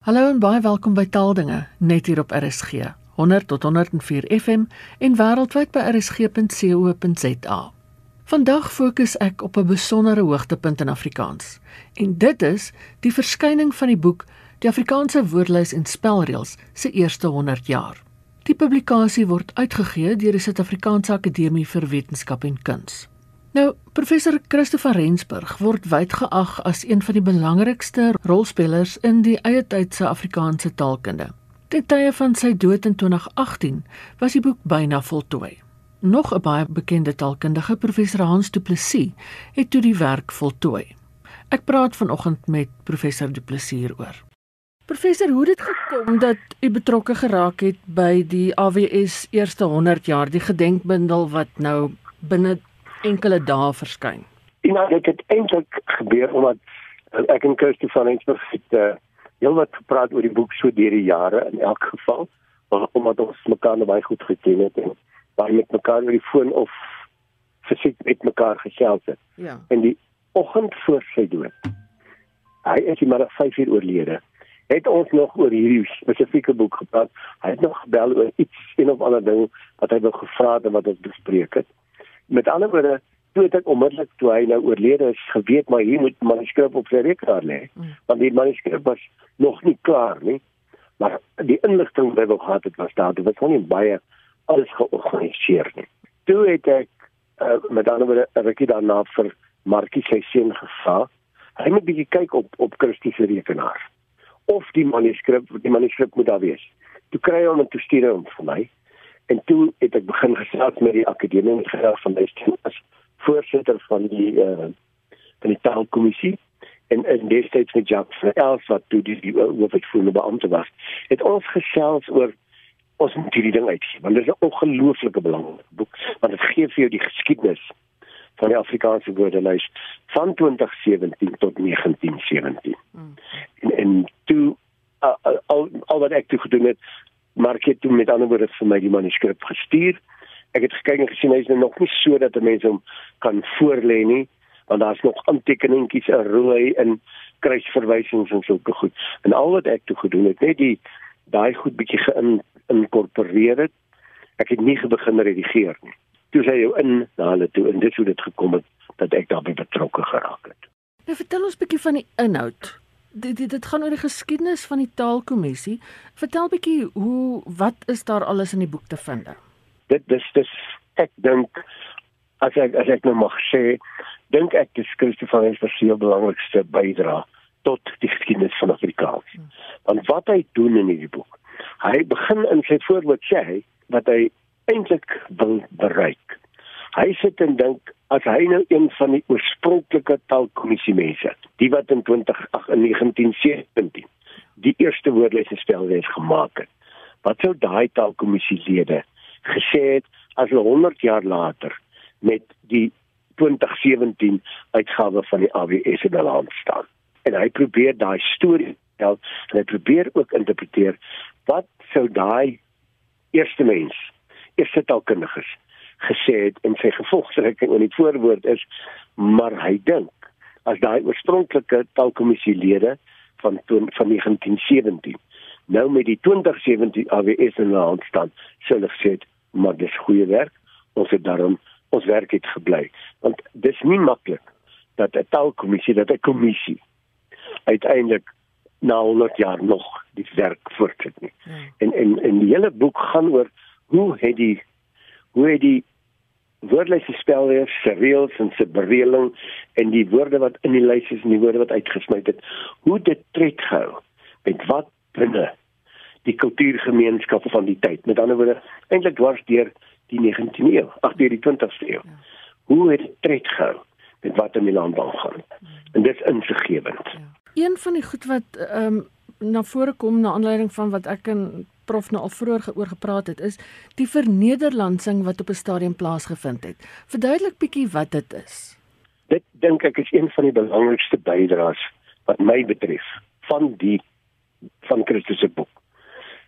Hallo en baie welkom by Taaldinge net hier op RSG 100 tot 104 FM en wêreldwyd by rsg.co.za. Vandag fokus ek op 'n besondere hoogtepunt in Afrikaans en dit is die verskyning van die boek Die Afrikaanse Woordelys en Spelreëls se eerste 100 jaar. Die publikasie word uitgegee deur die Suid-Afrikaanse Akademie vir Wetenskap en Kuns. Nou, professor Christopher Rensburg word wyd geag as een van die belangrikste rolspelers in die eie tyd se Afrikaanse taalkunde. Ten tye van sy dood in 2018 was die boek byna voltooi. Nog 'n baie bekende taalkundige, professor Hans Du Plessis, het toe die werk voltooi. Ek praat vanoggend met professor Du Plessis hieroor. Professor, hoe het dit gekom dat u betrokke geraak het by die AWS eerste 100 jaar, die gedenkbundel wat nou binne enkele dae verskyn. Ja, dit het eintlik gebeur omdat uh, ek en Kirsty van Rensburg het uh, heelwat gepraat oor die boek so deur die jare in elk geval, omdat ons mekaar nou baie goed geken het en baie met mekaar oor die foon of fisiek met mekaar gesels het. Ja. En die oggend voor sy dood. Hy is maar 5 uur oorlede. Het ons nog oor hierdie spesifieke boek gepraat. Hy het nog gebel oor iets en of ander ding wat hy wou gevra het en wat ons bespreek het met ander woorde toe het ek onmiddellik toe hy nou oorlede is geweet maar hier moet manuskrip op sy rekenaar lê. Mm. want die manuskrip was nog nie klaar nie maar die inligting wat ek gehad het was daar. Dit was nie baie alles georganiseer nie. Toe het ek uh, met ander woorde het daarna vir Markie sy seun gevra. Hy moet bietjie kyk op op Christus se rekenaar. Of die manuskrip die manuskrip moet daar wees. Toe kry hom en toe stuur hom vir my En toe het ek begin gesels met die akademie met geraak van my stem as voorsitter van die uh van die taalkommissie en en destyds met Jacques Verels wat toe die, die hoofuitvoerende beampte was. Het ons gesels oor ons moet hierdie ding uitgee want dit is 'n ongelooflike belangrike boek want dit gee vir jou die geskiedenis van die Afrikaanse woordelys van 2017 tot 1917. Mm. En en toe uh, al al wat ek toe gedoen het maar ek het toe met ander woorde vir my die manuskrip gestuur. Ek het gekyk en gesien hy is nou nog nie so dat mense hom kan voorlê nie, want daar's nog aantekeningetjies in rooi en kruisverwysings en sulke goed. En al wat ek toe gedoen het, net die daai goed bietjie geïnkorporeer het. Ek het nie begin redigeer nie. Toe sê jy in na hulle toe en dit hoe dit gekom het dat ek daarbey betrokke geraak het. Nou vertel ons bietjie van die inhoud dit dit, dit gaan oor die geskiedenis van die taalkommissie. Vertel bietjie hoe wat is daar alles in die boek te vind? Dit dis dis ek dink as ek as ek nou mag sê, dink ek dis Christoffel se verseë belangrikste bydra tot die geskiedenis van Afrikaans. Want wat hy doen in hierdie boek, hy begin in sy voorwoord sê wat hy eintlik wil bereik. Hy sit en dink as hy nou een van die oorspronklike taalkommissie mense, die wat in 20 in 1917 die eerste woordelike spelwees gemaak het. Wat sou daai taalkommissielede gesê het as hulle 100 jaar later met die 2017 uitgawe van die AWS in hulle hand staan? En hy probeer daai storie tel hy probeer ook interpreteer wat sou daai eerste mens, eerste taalkundiges gesê het in sy gevolgtrekking in die voorwoord is maar hy dink as daai oorspronklike taalkommissielede van van 1917 nou met die 2017 AWS in hulle hand staan sou hulle sê maar dis goeie werk ons het daarom ons werk het gebly want dis nie maklik dat 'n taalkommissie dat 'n kommissie uiteindelik na 100 jaar nog die werk voortsit nie. Hmm. En en en die hele boek gaan oor hoe het die hoe het die woordlyse spelweer, se reëls en se beredeling en die woorde wat in die lys is en die woorde wat uitgesny het, hoe dit tred gehou met wat binne die kultuurgemeenskap van die tyd. Met ander woorde, eintlik dwars deur die 19de eeu, ag deur die 20ste eeu. Ja. Hoe het dit tred gehou met wat in die land aangaan? Ja. En dit is insiggewend. Ja. Een van die goed wat ehm um, na vore kom na aanleiding van wat ek in prof nou al vroeër oor gepraat het is die vernederlandsing wat op 'n stadium plaasgevind het. Verduidelik bietjie wat dit is. Dit dink ek is een van die belangrikste bydraes wat my betref van die van Christus se boek.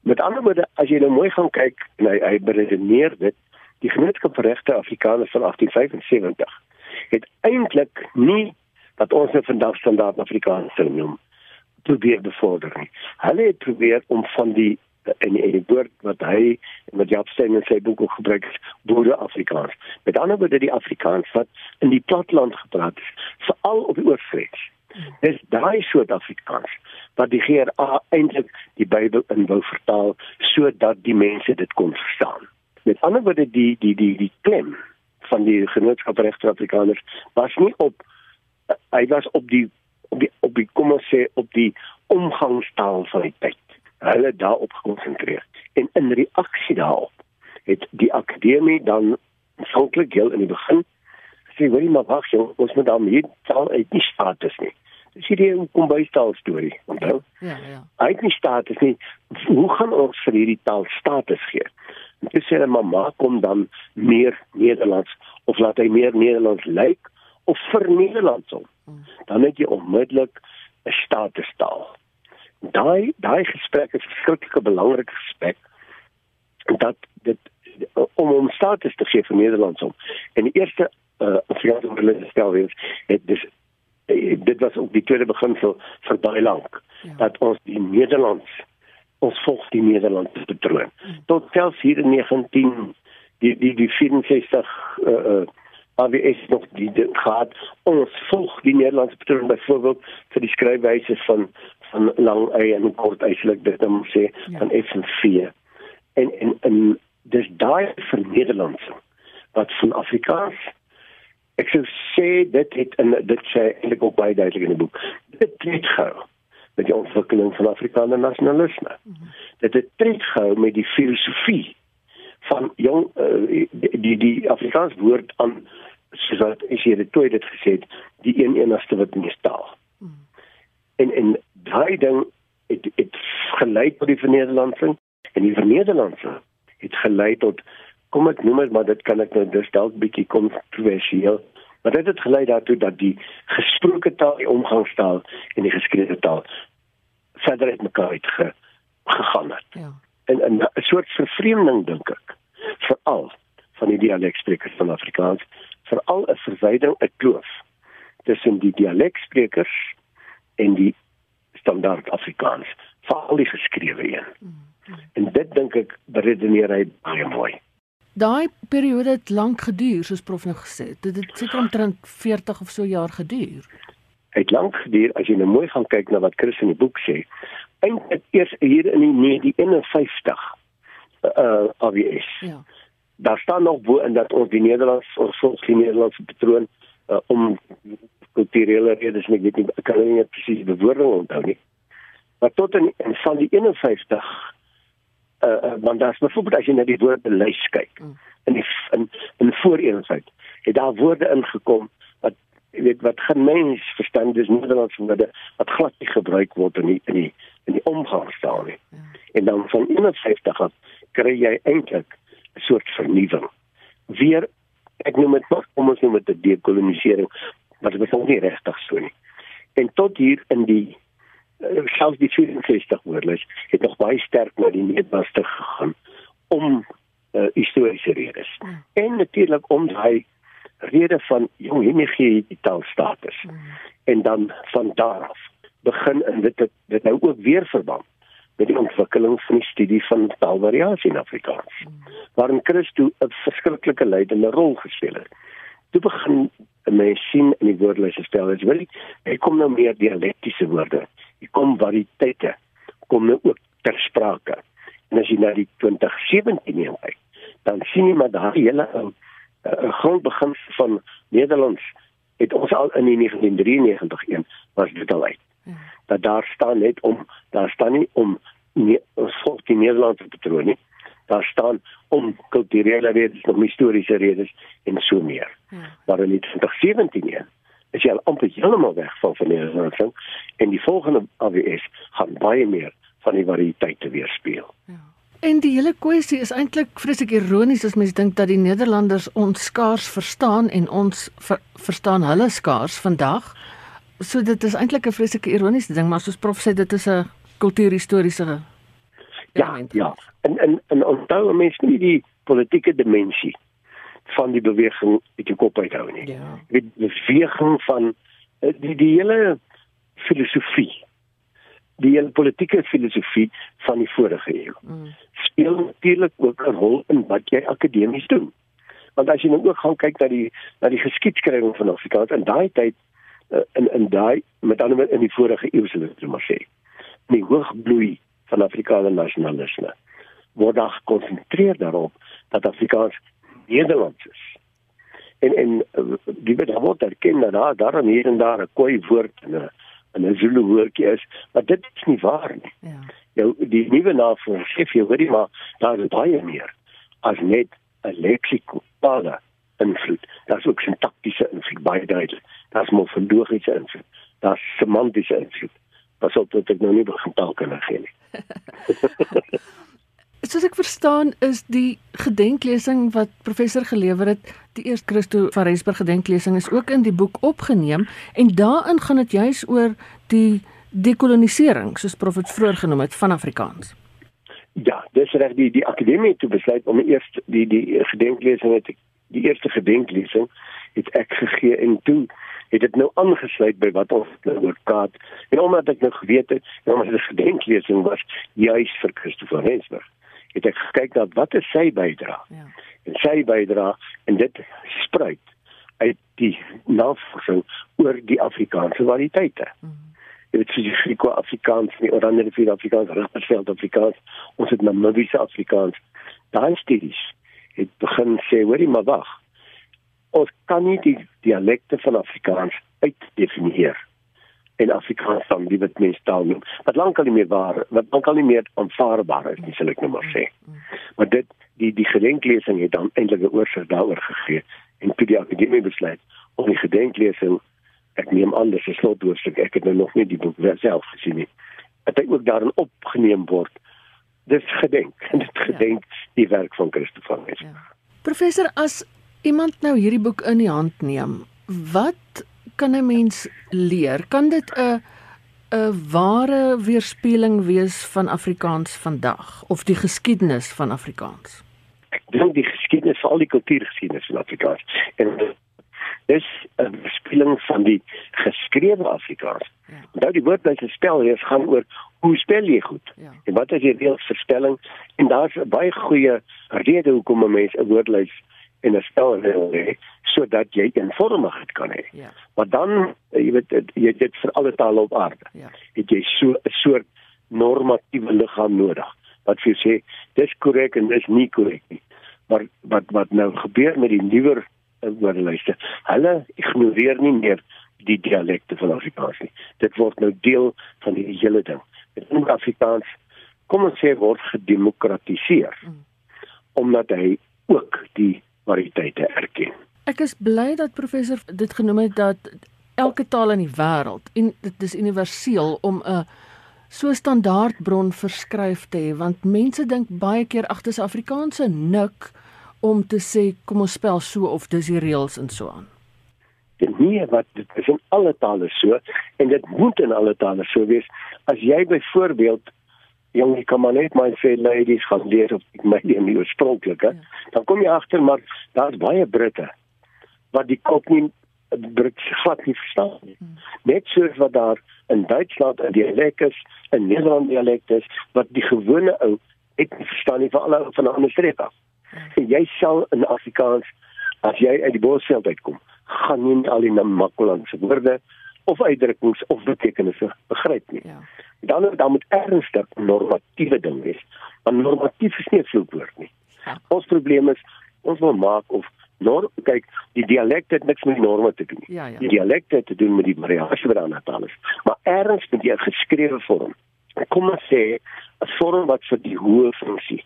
Met ander woorde, as jy nou mooi gaan kyk en hy hy beredeneer dit, die gemeenskap vir regte Afrikaners van 1875 het eintlik nie wat ons nou vandag standaard Afrikaans sou noem probeer bevorder nie. Hulle het probeer om van die en en die woord wat hy met Jaap Steyn in sy boek ook gebruik het, boere Afrikaans. Met ander woorde die Afrikaans wat in die platland gepraat is, veral op die oorgrens. Dis daai soort Afrikaans wat die GRA eintlik die Bybel in wou vertaal sodat die mense dit kon verstaan. Met ander woorde die die die die klem van die genootskap regte Afrikaners was nie op hy was op die op die op die kom ons sê op die omgangstaal van die tyd. Hulle daarop gekonsentreer. En in reaksie daarop het die akademie dan aanvanklik heel in die begin sê, "Wil jy maar wag, jy, ons moet dan hier taal uit nie status nie." Dis hierdie kom by taal storie, onthou? Ja, ja. Het nie status nie. Hoe gaan ons vir hierdie taal status gee? Dit sê hulle maar maak hom dan meer Nederlands of laat hy meer Nederlands lyk of vir Nederlands om. Dan het jy onmiddellik 'n statustaal. Daai daai gesprek is 'n verskriklike belangrike gesprek dat dit om om status te gee vir Nederlands om. En die eerste uh Afrikaanse stel weer het dis dit was ook die tweede beginsel vir baie lank ja. dat ons die Nederlands ons volg die Nederlandse patroon. Mm. Tot selfs hier in 19 die die die 64 uh uh AWS nog die gehad ons volg die Nederlandse patroon byvoorbeeld vir die skryfwyse van van lang y en kort eintlik dit dan sê ja. van F en V. En en en dis daai vir Nederlandse wat van Afrikaans ek sou sê dit het in dit sê eintlik ook baie duidelik in die boek. Dit het gehou met die ontwikkeling van Afrikaner nasionalisme. Mm -hmm. Dit het tred gehou met die filosofie van jong uh, die die, Afrikaans woord aan soos wat is hier dit toe dit gesê het die een enigste wat nie staal. Mm. En en daai ding het het gelei tot die vernederlandsing en die vernederlandsing het gelei tot kom ek noem dit maar dit kan ek nou dis dalk bietjie kontroversieel maar dit het gelei daartoe dat die gesproke taal die omgangstaal en die geskrewe taal verder uit mekaar uit ge, gegaan het. Ja. En 'n soort vervreemding dink ek veral van die dialeksprekers van Afrikaans, veral 'n verwyding, 'n kloof tussen die dialeksprekers en die standaard Afrikaans, veral die geskrewe een. En dit dink ek beredeneer hy baie mooi. Daai periode het lank geduur, soos prof nou gesê het. Dit het seker omtrent 40 of so jaar geduur het lank geduur as jy nou mooi gaan kyk na wat Chris in die boek sê. Eintlik eers hier in die 1951 uh AWS. Ja. Daar staan nog bo in dat ons die Nederlands ons volks die Nederlandse patroon uh, om kulturele redes net nie kan nie presies bewoording onthou nie. Maar tot in, in van die 51 uh, uh want daar's byvoorbeeld as jy na die woorde lys kyk mm. in die in in voor eenheid het daar woorde ingekom jy weet wat geen mens verstaan dis Nederlands woorde wat glad nie gebruik word in die in die in die omgangstaal nie. Ja. En dan van 51 af kry jy eintlik 'n soort vernuwing. Weer ek noem dit nog om ons noem dit 'n dekolonisering, is nog nie regtig so nie. En tot hier in die uh, selfs die 64 woordelys het nog baie sterk na die Nederlands gegaan om uh, historiese redes. Ja. En natuurlik om daai rede van jong hierdie gee die taalstatus. Mm. En dan van daar af begin in dit dit nou ook weer verband met die ontwikkeling van die studie van taalvariasie in Afrikaans. Mm. Waarin Christo 'n verskriklike leidende rol gespeel het. Toe begin mens sien in die woordelys stel is wil hy kom nou meer dialektiese woorde. Hy kom variëteite kom nou ook ter sprake. En as jy na die 2017 kyk, dan sien jy maar daai hele 'n grondbegin van Nederlands het ons al in 1993 een was dit al uit. Ja. Dat daar staan net om daar staan nie om nie, ons volg die Nederlandse patroon nie. Daar staan om kulturele redes, nog historiese redes en so meer. Ja. Maar in 2017 ja, is jy al amper heeltemal weg van Nederlands en die volgende AWS gaan baie meer van die variëteite weerspieël. Ja. En die hele kwessie is eintlik vreeslik ironies as mens dink dat die Nederlanders ons skaars verstaan en ons ver, verstaan hulle skaars vandag. So dit is eintlik 'n vreeslike ironiese ding, maar soos prof sê dit is 'n kultuurhistoriese Ja, ja. En en en onthou mense nie die politieke dimensie van die beweging uit die kop uithou nie. Ja. Die beweging van eh, die die hele filosofie die hele politieke filosofie van die vorige eeu. Mm. Speel natuurlik ook 'n rol in wat jy akademies doen. Want as jy nou ook gaan kyk na die na die geskiedskrywing van Afrikaans in daai tyd uh, in in daai met ander woorde in die vorige eeu sou ek maar sê, die hoogbloei van Afrikaanse nasionalisme word daar gekonsentreer daarop dat Afrikaans Nederlands is. En en uh, die word word erken dat daar daar hier en daar 'n koi woord en 'n 'n Zulu woordjie is, maar dit is nie waar nie. Ja. Nou die nuwe navorsing sê jy hoorie maar daar is baie meer as net 'n leksikale invloed. Daar's ook sintaktiese invloed baie duidelik. Daar's morfologiese invloed. Daar's semantiese invloed. Pas op dat ek nou nie begin taal kan gee nie. Soos ek verstaan is die gedenklesing wat professor gelewer het, die eerste Christo van Rensburg gedenklesing is ook in die boek opgeneem en daarin gaan dit juis oor die dekolonisering soos profet vroeër genoem het van Afrikaans. Ja, dis reg die die akademie het besluit om eers die die gedenklesing het die eerste gedenklesing het ek gegee en toe het dit nou aangesluit by wat ons nou oor praat. En omdat ek nou geweet het, nou maar die gedenklesing was juis vir Christo van Rensburg het ek gekyk na wat is sy bydrae. Ja. En sy bydrae en dit spruit uit die navorsing oor die Afrikaanse variëteite. Mm -hmm. Dit is die Grieko-Afrikaans, die Oranje-Rivier Afrikaans, Rappersveld Afrikaans, ons het Namibiese Afrikaans. Daai studies het begin sê, hoorie maar wag. Ons kan nie die dialekte van Afrikaans uitdefinieer en Afrikaans dan die wat mense taal noem. Wat lankal nie meer waar, wat lankal nie meer aanvaarbaar is nie, sal ek nou maar sê. Maar dit die die gedenklesing het dan eintlik 'n oorsig daaroor gegee en toe die akademie besluit om die gedenklesing ek neem aan dis 'n slotwoordstuk. Ek het nou nog nie die boek self gesien nie. Dit het ook daarin opgeneem word. Dis gedenk en dit gedenk die werk van Christoffel Mes. Ja. Professor as iemand nou hierdie boek in die hand neem, wat kan 'n mens leer? Kan dit 'n 'n ware weerspieëling wees van Afrikaans vandag of die geskiedenis van Afrikaans? Ek dink die geskiedenis, veral die kultuurgeskiedenis van Afrikaans. En dis 'n weerspieëling van die geskrewe Afrikaans. Ja. Nou die woordlyse spel hier gaan oor hoe spel jy goed? Ja. En wat is die reëls vir spelling? En daar's baie goeie rede hoekom 'n mens 'n woordlys en 'n spel wil hê sodat jy eenvormigheid kan hê. Ja. Maar dan jy weet jy dit vir alle tale op aarde. Ja. Het jy so 'n soort normatiewe liggaam nodig wat vir sê dis korrek en dis nie korrek nie. Maar wat wat nou gebeur met die nuwer woordelyste? Hulle ignoreer nie meer die dialekte van Afrikaans nie. Dit word nou deel van die hele ding. In Afrikaans kom ons sê word gedemokratiseer. Mm. Omdat hy ook die variëteite erken. Ek is bly dat professor dit genoem het dat elke taal in die wêreld en dit is universeel om 'n so standaard bron verskryf te hê want mense dink baie keer agter se Afrikaanse nik om te sê kom ons spel so of dis die reëls en so aan. Nee, wat dit is in alle tale so en dit moet in alle tale so wees. As jy byvoorbeeld jong ek kan maar net my sê ladies gaan leer of my die nuwe oorspronklike ja. dan kom jy agter maar daar's baie Britte wat die kop nie Brits glad nie verstaan nie. Hmm. Net soos wat daar in Duitsland 'n dialek is, 'n Nederland dialek is wat die gewone ou net nie verstaan nie vir alle van 'n ander streek af. Hmm. En jy sal in Afrikaans as jy uit die bosveld uitkom, gaan nie al die makkelandse woorde of uitdrukkings of betekenisse begryp nie. Ja dan dan moet ernstig normatiewe ding wees. Want normatief is nie 'n vloekwoord nie. Ja. Ons probleem is ons wil maak of norm kyk die dialek het niks met norme te doen. Ja, ja. Die dialek het te doen met die variasie wat daar taal is. Maar erns met die geskrewe vorm. Kom ons sê 'n vorm wat vir die hoë funksie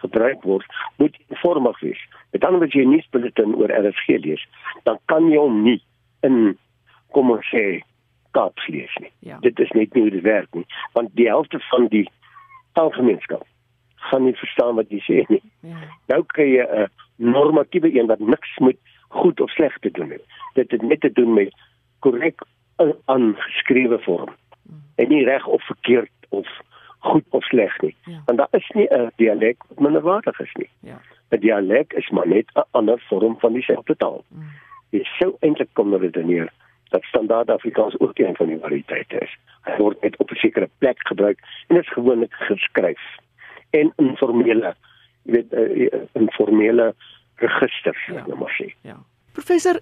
gebruik word, moet vormig wees. Met ander woorde, jy nie spesifiek oor RSG lees, dan kan jy hom nie in kom ons sê Kaaps lees nie. Ja. Dit is net nie hoe dit werk nie, want die helfte van die taalgemeenskap gaan nie verstaan wat jy sê nie. Ja. Nou kry jy 'n normatiewe een wat niks met goed of sleg te doen het. Dit het net te doen met korrek aangeskrewe vorm. En nie reg of verkeerd of goed of sleg nie. Ja. Want daar is nie 'n dialek wat minderwaardig is nie. Ja. 'n Dialek is maar net 'n ander vorm van dieselfde taal. Mm. Jy sou eintlik kom redeneer dat standaard Afrikaans ook een van die variëteite is. Hy word net op 'n sekere plek gebruik en dit is gewoonlik geskryf en informele jy weet uh, informele register, ja. nou maar sê. Ja. Professor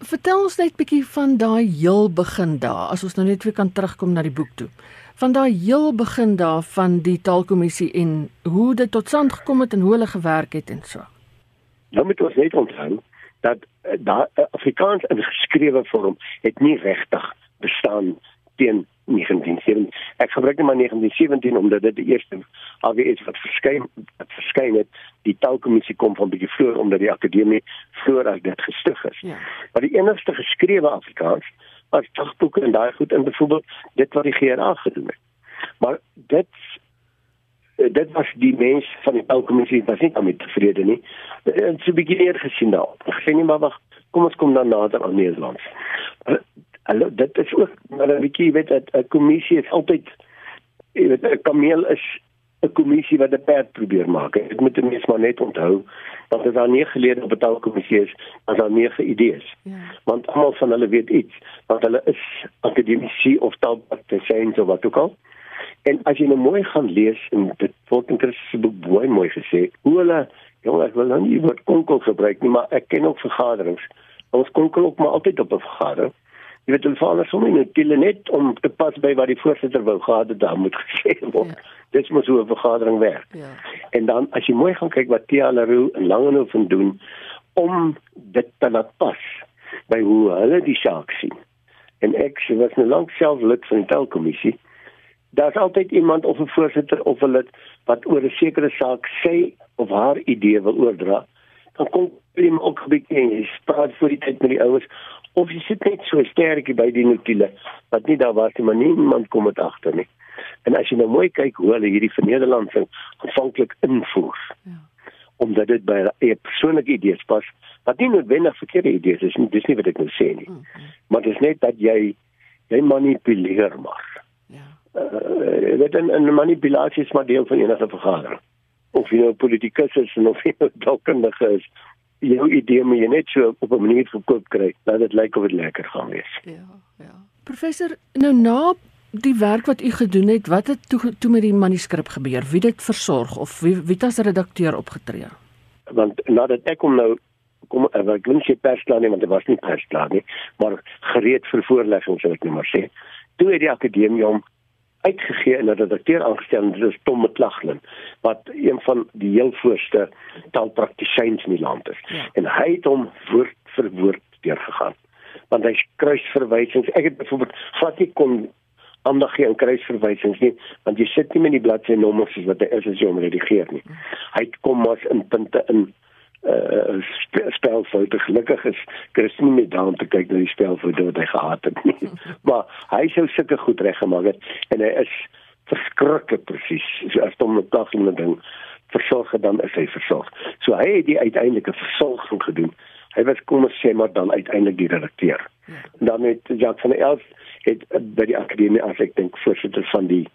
Vertel ons net bietjie van daai heel begin daar, as ons nou net weer kan terugkom na die boek toe. Van daai heel begin daar van die taalkommissie en hoe dit tot stand gekom het en hoe hulle gewerk het en so. Nou moet ons net onthou dat uh, daai uh, Afrikaans in geskrewe vorm het nie regtig bestaan teen 1917. Ek gebruik net maar 1917 omdat dit die eerste AWS wat verskyn wat verskyn het. Die taalkommissie kom van bietjie vroeër omdat die akademie vroeër as dit gestig is. Ja. Maar die enigste geskrewe Afrikaans was dagboeke en daai goed in byvoorbeeld dit wat die GRA gedoen het. Maar dit dit was die mens van die taalkommissie was nie daarmee tevrede nie. En so begin hier gesien daar. Ek sê nie maar wag, kom ons kom dan nader aan Nederlands. Hallo, dit is ook maar 'n bietjie weet dat 'n kommissie is altyd jy weet 'n kameel is 'n kommissie wat 'n perd probeer maak. Dit moet mense maar net onthou want as daar nie gelede op 'n taalkommissie is, as daar nie idees. Ja. Want almal van hulle weet iets, want hulle is akademici of taalpraktisyns of wat ook al. En as jy nou mooi gaan lees en dit word in Christus se boek baie mooi gesê, hoe hulle jong ek wil nou nie woord konkel gebruik nie, maar ek ken ook vergaderings. Ons konkel ook maar altyd op 'n vergadering. Jy weet hulle vader sommer net hulle net om te pas by wat die voorsitter wou gehad het daar moet gesê word. Ja. Dit moet so 'n vergadering werk. Ja. En dan as jy mooi gaan kyk wat Tia Leroux en Langehoven doen om dit te laat pas by hoe hulle die saak sien. En ek was nou lank self lid van die telkommissie. Daar's altyd iemand of 'n voorsitter of 'n lid wat oor 'n sekere saak sê of haar idee wil oordra. Dan kom jy ook 'n bietjie en jy praat vir die tyd met die ouers of jy sit net so sterk by die notule wat nie daar was nie maar niemand kom dit agter nie. En as jy nou mooi kyk hoe hulle hierdie vernederlandsing aanvanklik invoer. Ja. Omdat dit by 'n persoonlike idees pas wat nie noodwendig verkeerde idees is nie, dis nie wat ek nou sê nie. Mm -hmm. Maar dit is net dat jy jy manipuleer maar. Uh, dit 'n manipulasie is maar deel van enige vergadering. Of jy nou politikus is of jy nou dalkundige is, jou idee moet jy net so op 'n manier verkoop kry dat dit lyk of dit lekker gaan wees. Ja, ja. Professor, nou na die werk wat u gedoen het, wat het toe toe met die manuskrip gebeur? Wie dit versorg of wie wie as redakteur opgetree? Want nadat ek hom nou kom ek wil nie persklaar nie want dit was nie persklaar nie, maar gereed vir voorleggings sou ek net maar sê. Toe het die akademie hom uitgegee en 'n redakteur aangestel en dit is Tom McLaughlin wat een van die heel voorste taalpraktisyns in die land is. Ja. En hy het hom woord vir woord deurgegaan. Want hy kruisverwysings, ek het byvoorbeeld glad nie kon aandag gee aan kruisverwysings nie, want jy sit nie met die bladsy nommers soos wat hy is as jy hom redigeer nie. Hy kom mas in punte in uh spelfoute gelukkig is Christine met daan te kyk na die spelfoute wat hy gehad het nie. maar hy sou sulke goed reggemaak het en hy is verskriklik presies so as hom met dag in 'n ding versorg dan is hy versorg. So hy het die uiteindelike versorging gedoen. Hy was kom ons sê maar dan uiteindelik die redakteur. Ja. Dan het Jacques van der Elf het by die akademie as ek dink voorsitter van die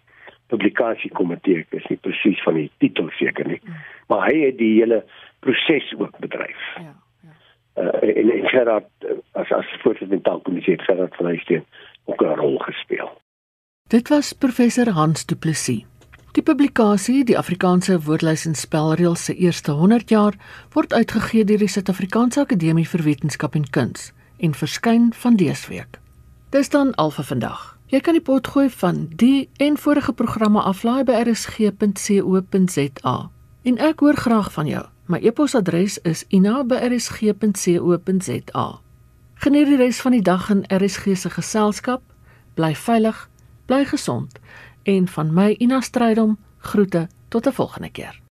publikasiekomitee, ek is nie presies van die titel seker nie. Mm. Maar hy het die hele proses ook bedryf. Ja. ja. Uh, en en Gerard uh, as as voorsitter van die kommissie het Gerard van Huisteen ook 'n rol gespeel. Dit was professor Hans Du Plessis. Die publikasie, die Afrikaanse woordlys en spelreëls se eerste 100 jaar, word uitgegee deur die Suid-Afrikaanse Akademie vir Wetenskap en Kuns en verskyn van dese week. Dis dan al vir vandag. Jy kan die potgooi van die en vorige programme aflaai by rsg.co.za. En ek hoor graag van jou. My e-posadres is ina@rsg.co.za. Geniet die res van die dag in RSG se geselskap. Bly veilig, bly gesond en van my Ina Strydom groete tot 'n volgende keer.